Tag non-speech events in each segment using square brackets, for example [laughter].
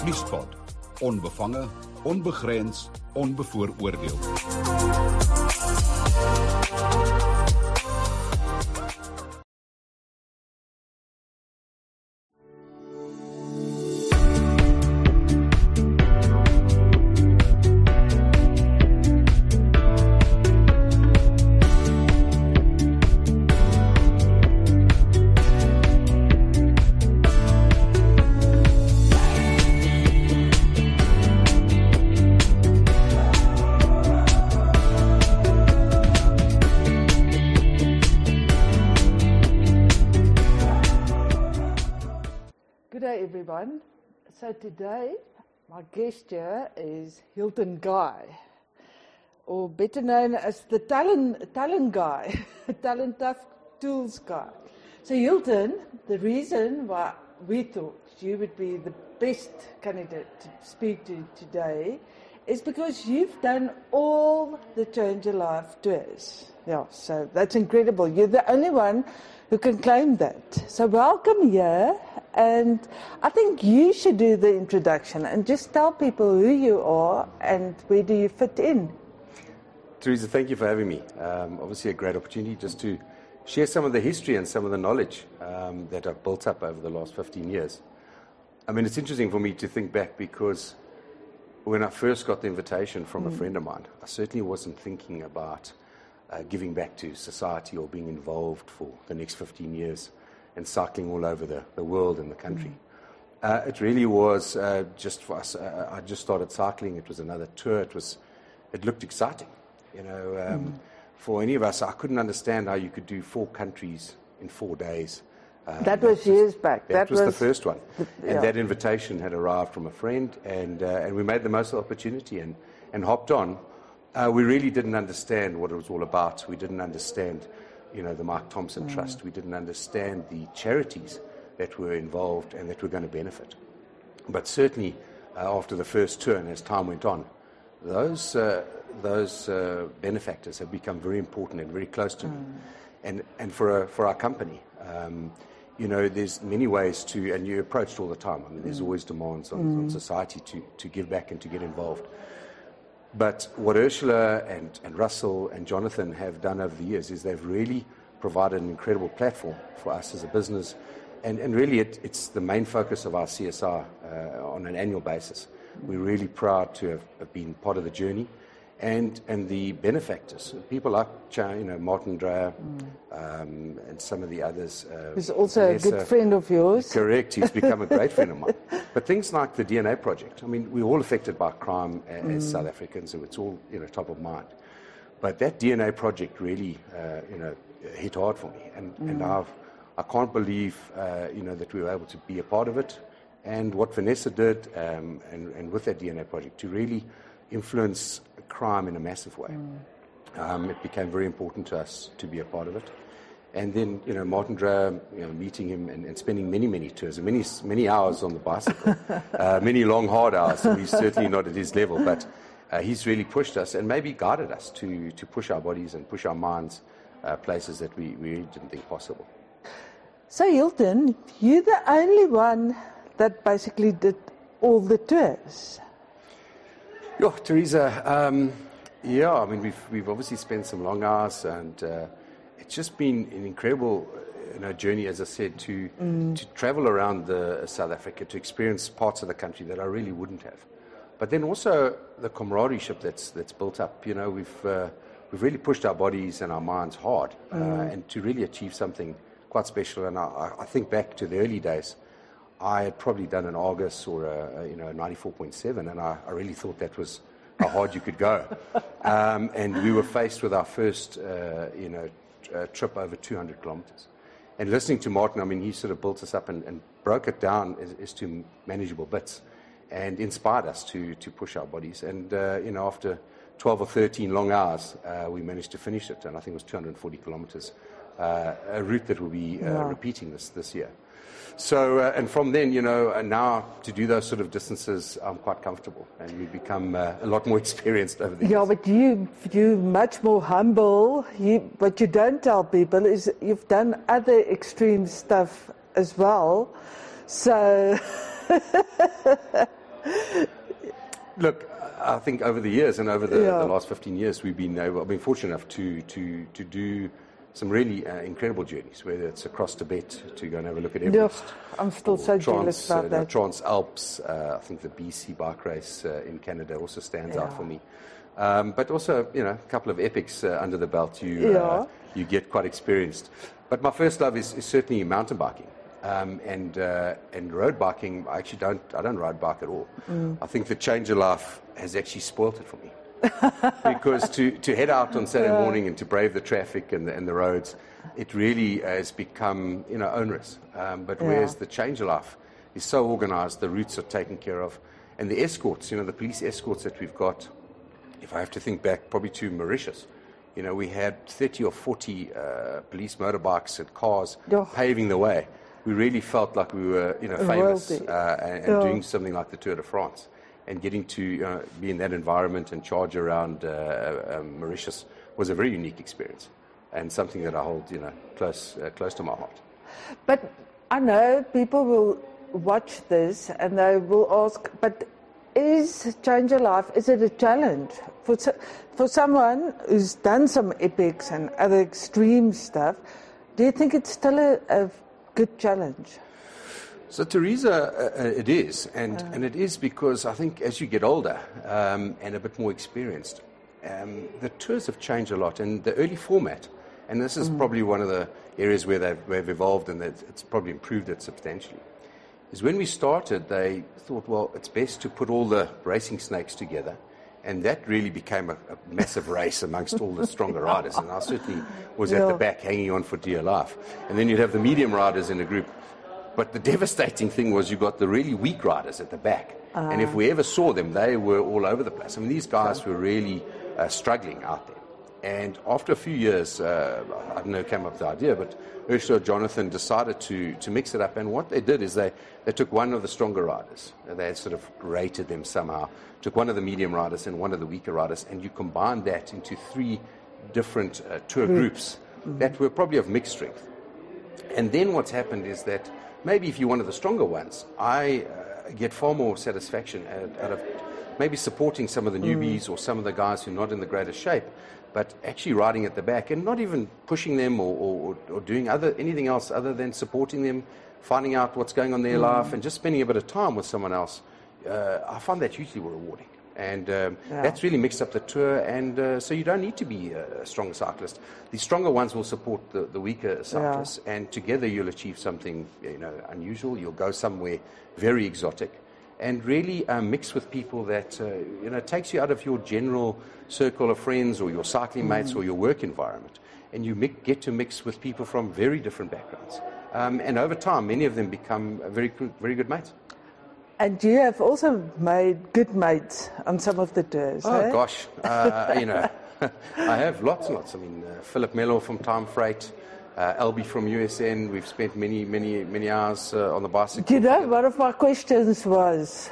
Vliegspot. Onbevange, onbegrens, onbevooroordeel. Everyone. So today, my guest here is Hilton Guy, or better known as the talent talent guy, [laughs] Talon Tough Tools guy. So Hilton, the reason why we thought you would be the best candidate to speak to today is because you've done all the Change a Life tours. Yeah, so that's incredible. You're the only one who can claim that. So welcome here, and I think you should do the introduction and just tell people who you are and where do you fit in. Teresa, thank you for having me. Um, obviously, a great opportunity just to share some of the history and some of the knowledge um, that I've built up over the last 15 years. I mean, it's interesting for me to think back because when I first got the invitation from a friend of mine, I certainly wasn't thinking about uh, giving back to society or being involved for the next 15 years and cycling all over the, the world and the country. Uh, it really was uh, just for us. Uh, I just started cycling. It was another tour. It was, it looked exciting. You know, um, for any of us, I couldn't understand how you could do four countries in four days. Uh, That was years back. That, That was, the first one, yeah. and that invitation had arrived from a friend, and uh, and we made the most of the opportunity and and hopped on. Uh, we really didn't understand what it was all about. We didn't understand, you know, the Mark Thompson Mm. Trust. We didn't understand the charities that were involved and that were going to benefit. But certainly, uh, after the first tour and as time went on, those, uh, those uh, benefactors have become very important and very close to me. And, and for, a, for our company, um, you know, there's many ways to, and you're approached all the time. I mean, there's always demands on, on society to, to give back and to get involved. But what Ursula and, and Russell and Jonathan have done over the years is they've really provided an incredible platform for us as a business. And, and really, it, it's the main focus of our CSR uh, on an annual basis. We're really proud to have, have been part of the journey. And, and the benefactors, people like you know, Martin Dreyer um, and some of the others. Uh, Who's also a good friend of yours. Correct. He's become a great friend of mine. [laughs] But things like the DNA project, I mean, we're all affected by crime as South Africans, so it's all, you know, top of mind. But that DNA project really, uh, you know, hit hard for me. And, and I've, I can't believe, uh, you know, that we were able to be a part of it. And what Vanessa did, um, and, and with that DNA project, to really influence crime in a massive way. Um, it became very important to us to be a part of it. And then, you know, Martin Dreyer, you know, meeting him and, and spending many, many tours, and many, many hours on the bicycle, [laughs] uh, many long, hard hours. We're certainly not at his level, but uh, he's really pushed us and maybe guided us to, to push our bodies and push our minds uh, places that we, we didn't think possible. So Hilton, you're the only one that basically did all the tours. Yeah, Teresa. Um, yeah, I mean, we've we've obviously spent some long hours, and uh, it's just been an incredible, uh, you know, journey, as I said, to to travel around the South Africa, to experience parts of the country that I really wouldn't have, but then also the camaraderie that's that's built up. You know, we've uh, we've really pushed our bodies and our minds hard, uh, and to really achieve something quite special. And I, I think back to the early days. I had probably done an Argus or a, a, you know 94.7, and I, I really thought that was how hard you could go. [laughs] Um, and we were faced with our first uh, you know uh, trip over 200 kilometers. And listening to Martin, I mean, he sort of built us up and, and broke it down as, as to manageable bits, and inspired us to to push our bodies. And uh, you know after 12 or 13 long hours, uh, we managed to finish it, and I think it was 240 kilometers. Uh, a route that we'll be uh, Wow. repeating this this year. So, uh, and from then, you know, and now to do those sort of distances, I'm quite comfortable, and we've become uh, a lot more [laughs] experienced over the Yeah, years. but you you much more humble. You, what you don't tell people is you've done other extreme stuff as well. So [laughs] Look, I think over the years and over the, Yeah. the last 15 years, we've been able, I've been fortunate enough to, to, to do some really uh, incredible journeys, whether it's across Tibet to go and have a look at Yeah, Everest. I'm still so jealous Trans, uh, about no. Trans Alps, uh, I think the BC bike race uh, in Canada also stands out for me. Um, but also, you know, a couple of epics uh, under the belt, you, Yeah. uh, you get quite experienced. But my first love is, is certainly mountain biking. Um, and, uh, and road biking, I actually don't, I don't ride bike at all. Mm. I think the change a life has actually spoilt it for me. Because to, to head out on Saturday [laughs] morning and to brave the traffic and the, and the roads, it really has become you know onerous. Um, but whereas the change a life is so organised, the routes are taken care of, and the escorts, you know, the police escorts that we've got. If I have to think back, probably to Mauritius, you know, we had 30 or 40 uh, police motorbikes and cars Yeah. paving the way. We really felt like we were, you know, famous uh, and, and Yeah. doing something like the Tour de France and getting to uh, be in that environment and charge around uh, um, Mauritius was a very unique experience and something that I hold, you know, close, uh, close to my heart. But I know people will watch this and they will ask, but is change a life, is it a challenge? For, for someone who's done some epics and other extreme stuff, do you think it's still a, a good challenge? So, Teresa, uh, uh, it is, and, and it is because I think as you get older um, and a bit more experienced, um, the tours have changed a lot. And the early format, and this is probably one of the areas where they've, where they've evolved and that it's probably improved it substantially, is when we started, they thought, well, it's best to put all the racing snakes together. And that really became a, a massive [laughs] race amongst all the stronger riders. And I certainly was at the back hanging on for dear life. And then you'd have the medium riders in a group but the devastating thing was you got the really weak riders at the back. And if we ever saw them, they were all over the place. I mean, these guys were really uh, struggling out there. And after a few years, uh, I don't know who came up with the idea, but Ursula and Jonathan decided to, to mix it up. And what they did is they, they took one of the stronger riders, they sort of rated them somehow, took one of the medium riders and one of the weaker riders, and you combined that into three different uh, tour groups that were probably of mixed strength. And then what's happened is that maybe if you're one of the stronger ones, I uh, get far more satisfaction out, out of maybe supporting some of the newbies or some of the guys who are not in the greatest shape, but actually riding at the back and not even pushing them or, or, or doing other, anything else other than supporting them, finding out what's going on in their life, and just spending a bit of time with someone else. Uh, I find that hugely rewarding. And um, Yeah. that's really mixed up the tour, and uh, so you don't need to be a strong cyclist. The stronger ones will support the, the weaker cyclists, and together you'll achieve something you know unusual. You'll go somewhere very exotic, and really um, mix with people that uh, you know takes you out of your general circle of friends or your cycling mates or your work environment, and you mi- get to mix with people from very different backgrounds. Um, and over time, many of them become very very good mates. And you have also made good mates on some of the tours. Oh eh? gosh, uh, [laughs] you know, [laughs] I have lots and lots. I mean, uh, Philip Mello from Time Freight, uh, Albie from USN. We've spent many, many, many hours uh, on the bicycle. Do you know, one of my questions was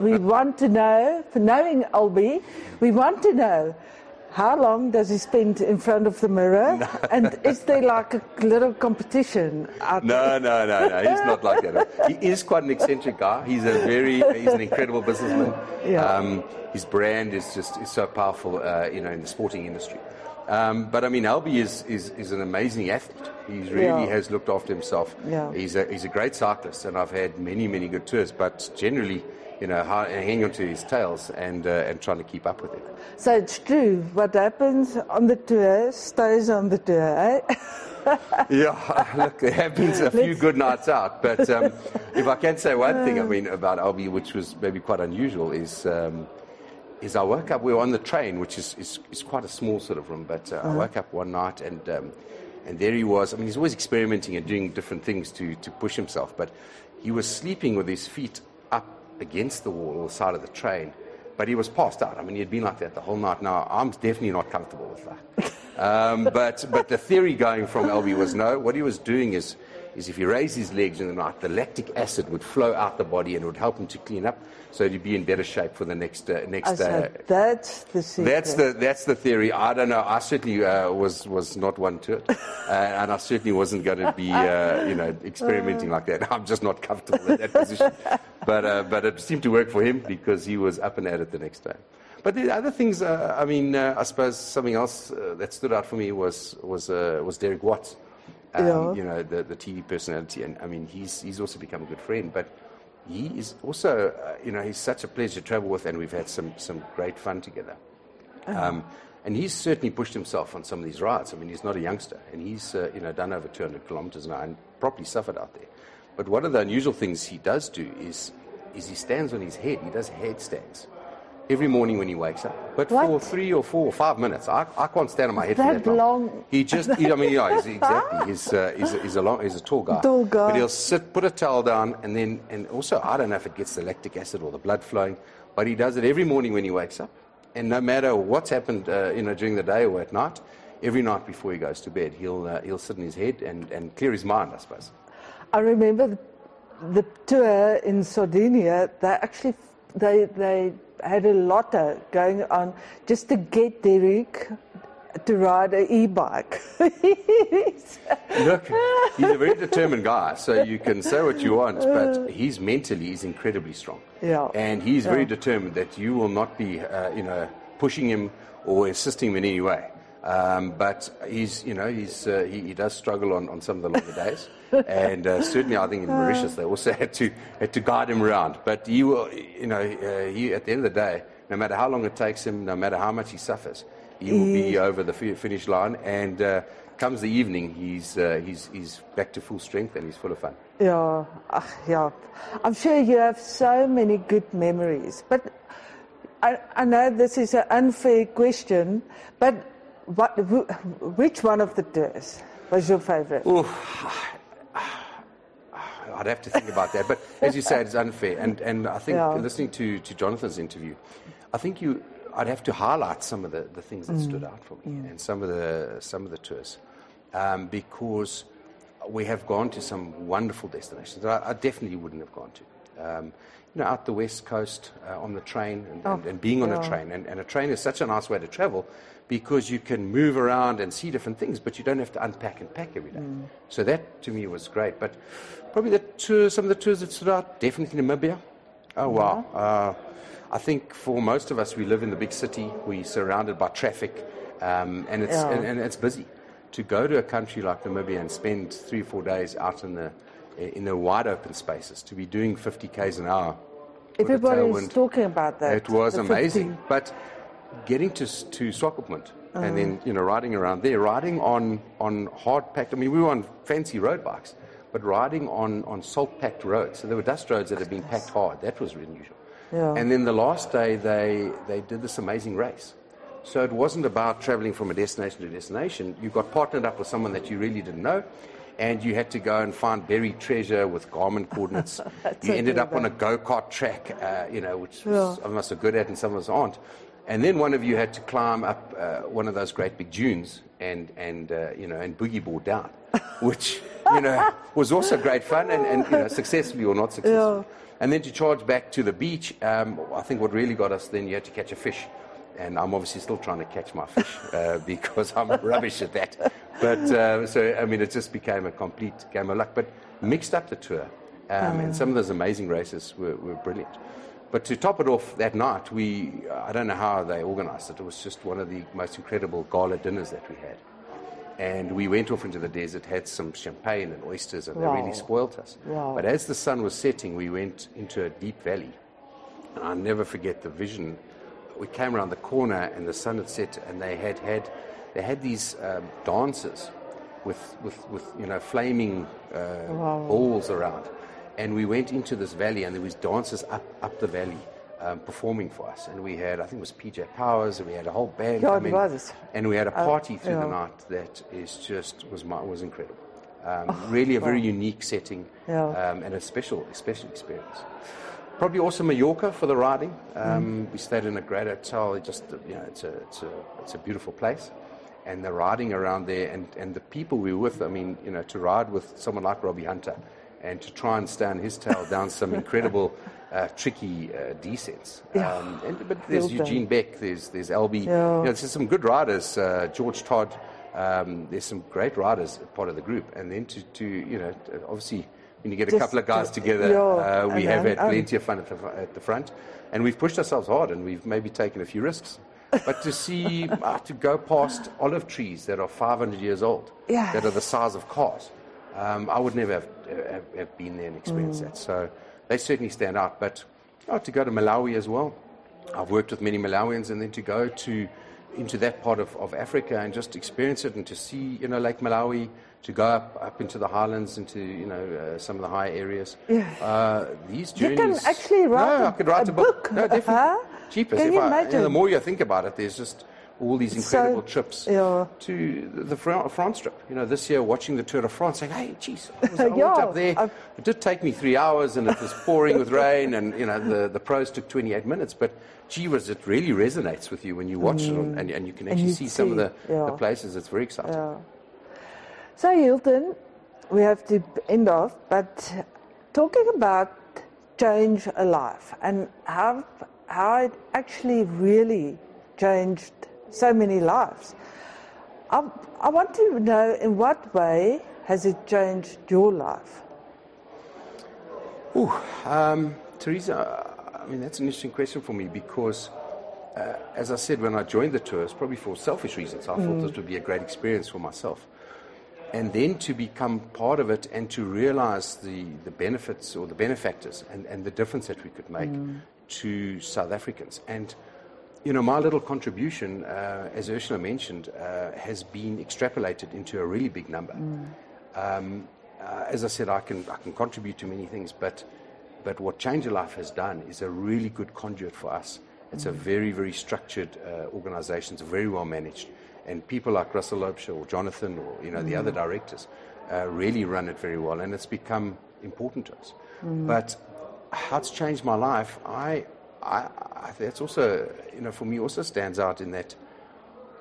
we [laughs] want to know, for knowing Albie, we want to know how long does he spend in front of the mirror? [laughs] And is there like a little competition out? No, no, no, no. He's not like that. [laughs] He is quite an eccentric guy. He's a very, he's an incredible businessman. Yeah. Um, his brand is just is so powerful, uh, you know, in the sporting industry. Um, but I mean, Albie is, is, is an amazing athlete. He really Yeah. has looked after himself. Yeah. He's a he's a great cyclist, and I've had many, many good tours. But generally, you know, ha- hanging onto his tails and uh, and trying to keep up with it. So it's true, what happens on the tour stays on the tour, eh? [laughs] Yeah, [laughs] look, there have been a few good nights out, but um, [laughs] if I can say one thing, I mean, about Albie, which was maybe quite unusual, is um, is I woke up. We were on the train, which is is, is quite a small sort of room, but uh, I woke up one night and. Um, and there he was. I mean, he's always experimenting and doing different things to, to push himself. But he was sleeping with his feet against the wall or the side of the train. But he was passed out. I mean, he had been like that the whole night. Now, I'm definitely not comfortable with that. Um, but, but the theory going from Albie was no. What he was doing is is if he raised his legs in the night, the lactic acid would flow out the body and it would help him to clean up, so he'd be in better shape for the next uh, next. I said, Uh, that's the secret. that's the that's the theory. I don't know. I certainly uh, was was not one to it, uh, and I certainly wasn't going to be uh, you know experimenting like that. I'm just not comfortable in that position. But uh, but it seemed to work for him because he was up and at it the next day. But the other things, uh, I mean, uh, I suppose something else uh, that stood out for me was was uh, was Derek Watts. Um, Yeah. You know, the, the TV personality, and I mean, he's he's also become a good friend, but. He is also, uh, you know, he's such a pleasure to travel with, and we've had some, some great fun together. Um, and he's certainly pushed himself on some of these rides. I mean, he's not a youngster, and he's uh, you know done over 200 kilometers now and probably suffered out there. But one of the unusual things he does do is is he stands on his head. He does headstands every morning when he wakes up. But for three or four or five minutes, I, I can't stand on my head for That that long. long? He just, he, I mean, yeah, he's, exactly. He's, uh, he's, a, he's, a long, he's a tall guy. Tall guy. But he'll sit, put a towel down, and then, and also, I don't know if it gets the lactic acid or the blood flowing, but he does it every morning when he wakes up. And no matter what's happened, uh, you know, during the day or at night, every night before he goes to bed, he'll, uh, he'll sit in his head and, and clear his mind, I suppose. I remember the, the tour in Sardinia. They actually they they had a lotto going on just to get Derek to ride an e-bike. [laughs] Look, he's a very determined guy, so you can say what you want, but he's mentally he's incredibly strong. Yeah. And he's very determined that you will not be, uh, you know, pushing him or assisting him in any way. Um, but he's, you know, he's, uh, he, he does struggle on, on some of the longer days, [laughs] and uh, certainly I think in Mauritius they also [laughs] had to had to guide him around. But he will, you know, uh, he at the end of the day, no matter how long it takes him, no matter how much he suffers, he will be over the finish line. And uh, comes the evening, he's, uh, he's he's back to full strength and he's full of fun. yeah, ach, yeah. I'm sure you have so many good memories. But I, I know this is an unfair question, but what, which one of the tours was your favorite? [sighs] I'd have to think about that. But as you say, it's unfair. And, and I think Yeah. listening to, to Jonathan's interview, I think you, I'd have to highlight some of the, the things that stood out for me and some of the, some of the tours. Um, because we have gone to some wonderful destinations that I, I definitely wouldn't have gone to. Um, you know, out the west coast uh, on the train and, and, and being on a train. And, and a train is such a nice way to travel because you can move around and see different things, but you don't have to unpack and pack every day. So that to me was great. But probably the tour, some of the tours that stood out, definitely Namibia. Oh, wow. Uh, I think for most of us, we live in the big city, we're surrounded by traffic, um, and, it's, Yeah. and, and it's busy. To go to a country like Namibia and spend three or four days out in the, in the wide open spaces, to be doing 50 k's an hour. with a Everybody's talking about that. it was amazing. 15. But getting to to Swakopmund and then you know riding around there, riding on on hard packed. I mean, we were on fancy road bikes, but riding on on salt packed roads. So there were dust roads that had been packed hard. That was really unusual. Yeah. And then the last day, they they did this amazing race. So it wasn't about traveling from a destination to destination. You got partnered up with someone that you really didn't know. And you had to go and find buried treasure with Garmin [laughs] coordinates. You ended up on a go kart track, uh, you know, which was, Yeah. some of us are good at and some of us aren't. And then one of you had to climb up uh, one of those great big dunes and, and uh, you know, and boogie board down, [laughs] which, you know, was also great fun and, and you know, successfully or not successfully. And then to charge back to the beach, um, I think what really got us then, you had to catch a fish. And I'm obviously still trying to catch my fish [laughs] uh, because I'm [laughs] rubbish at that. But uh, so, I mean, it just became a complete game of luck. But mixed up the tour. Um, And some of those amazing races were, were brilliant. But to top it off that night, we, I don't know how they organized it. It was just one of the most incredible gala dinners that we had. And we went off into the desert, had some champagne and oysters, and they really spoilt us. Wow. But as the sun was setting, we went into a deep valley. And I'll never forget the vision. We came around the corner and the sun had set, and they had had, they had these um, dancers with, with, with, you know, flaming uh, balls around. And we went into this valley, and there was dancers up, up the valley um, performing for us. And we had, I think it was PJ Powers, and we had a whole band Yeah, come it in. was. And we had a party through the night that is just, was, was incredible. Um, really a very unique setting Yeah. um, and a special, special experience. Probably also Mallorca for the riding. Um, We stayed in a great hotel. It just, you know, it's a, it's a, it's a beautiful place. and the riding around there, and, and the people we were with. I mean, you know, to ride with someone like Robbie Hunter, and to try and stand his tail down some incredible. Uh, tricky uh, descents, Yeah. um, and, but there's Hilton. Eugene Beck, there's there's Albie, Yeah. you know, there's some good riders. Uh, George Todd, um, there's some great riders part of the group, and then to, to you know to- obviously when you get a couple of guys to- together, yeah, uh, we have then, had um, plenty of fun at the, at the front, and we've pushed ourselves hard, and we've maybe taken a few risks. But to see [laughs] uh, to go past olive trees that are 500 years old, Yeah. that are the size of cars, um, I would never have, have, have been there and experienced that. So they certainly stand out. But oh, to go to Malawi as well, I've worked with many Malawians, and then to go to into that part of, of Africa and just experience it, and to see you know Lake Malawi, to go up up into the highlands, into you know uh, some of the high areas. Yeah. Uh, these You can actually write no, a- I could write a a, book. book, No, definitely. huh? Cheapest. Can if you I, imagine? the more you think about it, there's just all these It's so- incredible trips yeah. to the, the Fran- France trip. You know, this year watching the Tour de France, saying, "Hey, geez, I, was, [laughs] I Yeah, went up there. I've- It did take me three hours, and it was pouring with rain, and you know, the, the pros took 28 minutes. But gee whiz, it really resonates with you when you watch it, on, and, and you can Mm. Actually you see, some of the, yeah. the places. It's very exciting. So, Hilton, we have to end off, but talking about change a life and how, how it actually really changed so many lives. I, I want to know in what way has it changed your life? Ooh, um, Teresa, I mean, that's an interesting question for me because, uh, as I said, when I joined the tour, it's probably for selfish reasons. I thought this would be a great experience for myself. And then to become part of it and to realize the, the benefits or the benefactors and, and the difference that we could make to South Africans. And, you know, my little contribution, uh, as Ursula mentioned, uh, has been extrapolated into a really big number. Um, uh, as I said, I can, I can contribute to many things, but, but what Change a Life has done is a really good conduit for us. It's a very, very structured uh, organization. It's very well managed. And people like Russell Lobsher or Jonathan or, you know, the other directors uh, really run it very well. And it's become important to us. But how it's changed my life, I, I, I, that's also, you know, for me also stands out in that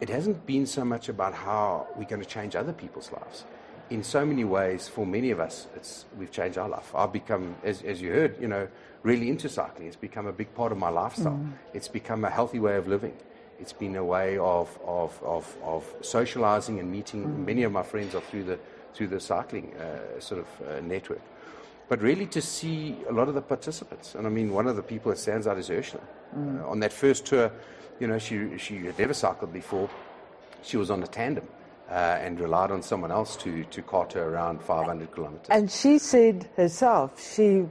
it hasn't been so much about how we're going to change other people's lives. In so many ways, for many of us, it's, we've changed our life. I've become, as, as you heard, you know, really into cycling. It's become a big part of my lifestyle. It's become a healthy way of living. It's been a way of, of, of, of socializing and meeting. Many of my friends are through the, through the cycling uh, sort of uh, network. But really to see a lot of the participants. And I mean, one of the people that stands out is Ursula. Uh, on that first tour, you know, she, she had never cycled before. She was on a tandem uh, and relied on someone else to, to cart her around 500 kilometers. And she said herself she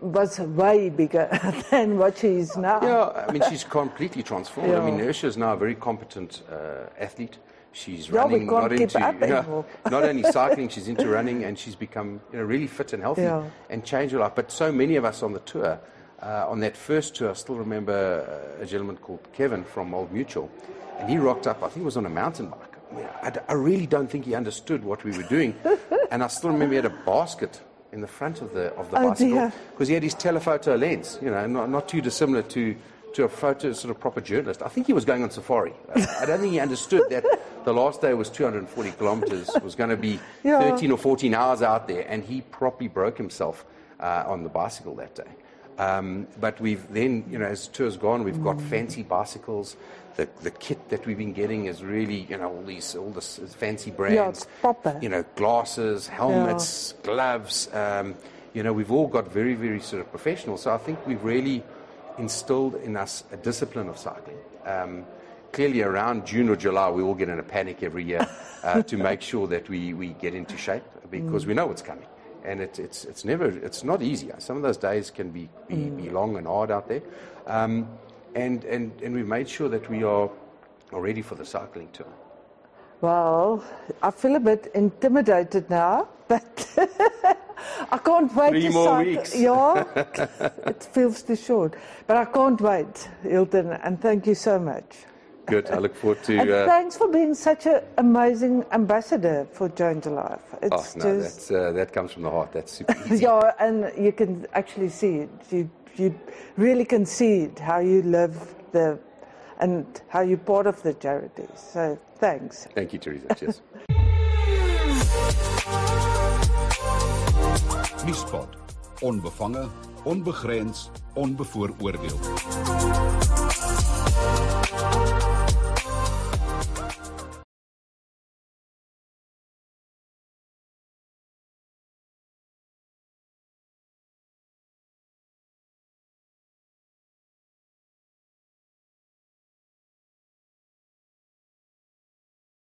was way bigger [laughs] than what she is now. Yeah, I mean, she's completely transformed. I mean, Ursula is now a very competent uh, athlete. She's Yeah, running not into up anymore. [laughs] not only cycling, she's into running, and she's become you know really fit and healthy Yeah. and changed her life. But so many of us on the tour, uh, on that first tour, I still remember uh, a gentleman called Kevin from Old Mutual, and he rocked up. I think it was on a mountain bike. I, mean, I, d- I really don't think he understood what we were doing, [laughs] and I still remember he had a basket in the front of the of the Oh, bicycle because he had his telephoto lens, you know, not, not too dissimilar to, to a photo sort of proper journalist. I think he was going on safari. I don't think he understood that the last day was 240 kilometers, was going to be [laughs] Yeah. 13 or 14 hours out there, and he properly broke himself uh, on the bicycle that day. Um, but we've then, you know, as the tour's gone, we've got fancy bicycles. The, the kit that we've been getting is really, you know, all these all this fancy brands. it's proper. You know, glasses, helmets, gloves. Um, you know, we've all got very, very sort of professional. So I think we've really instilled in us a discipline of cycling. Um, clearly, around June or July, we all get in a panic every year uh, [laughs] to make sure that we, we get into shape because we know what's coming. And it, it's, it's never, it's not easy. Some of those days can be, be, be long and hard out there. Um, and, and, and we've made sure that we are, are ready for the cycling tour. Well, I feel a bit intimidated now, [laughs] but I can't wait Three to more cycle. weeks. [laughs] Yeah, [laughs] it feels too short, but I can't wait, Hilton, and thank you so much. Good. I look forward to. Uh, thanks for being such an amazing ambassador for Change Life. oh, no, just uh, that comes from the heart. That's super [laughs] easy. yeah, and you can actually see it. You you really can see it how you live the and how you're part of the charity. So thanks. Thank you, Teresa. Cheers. Nuuspot. Onbevange, onbegrens, onbevooroordeel.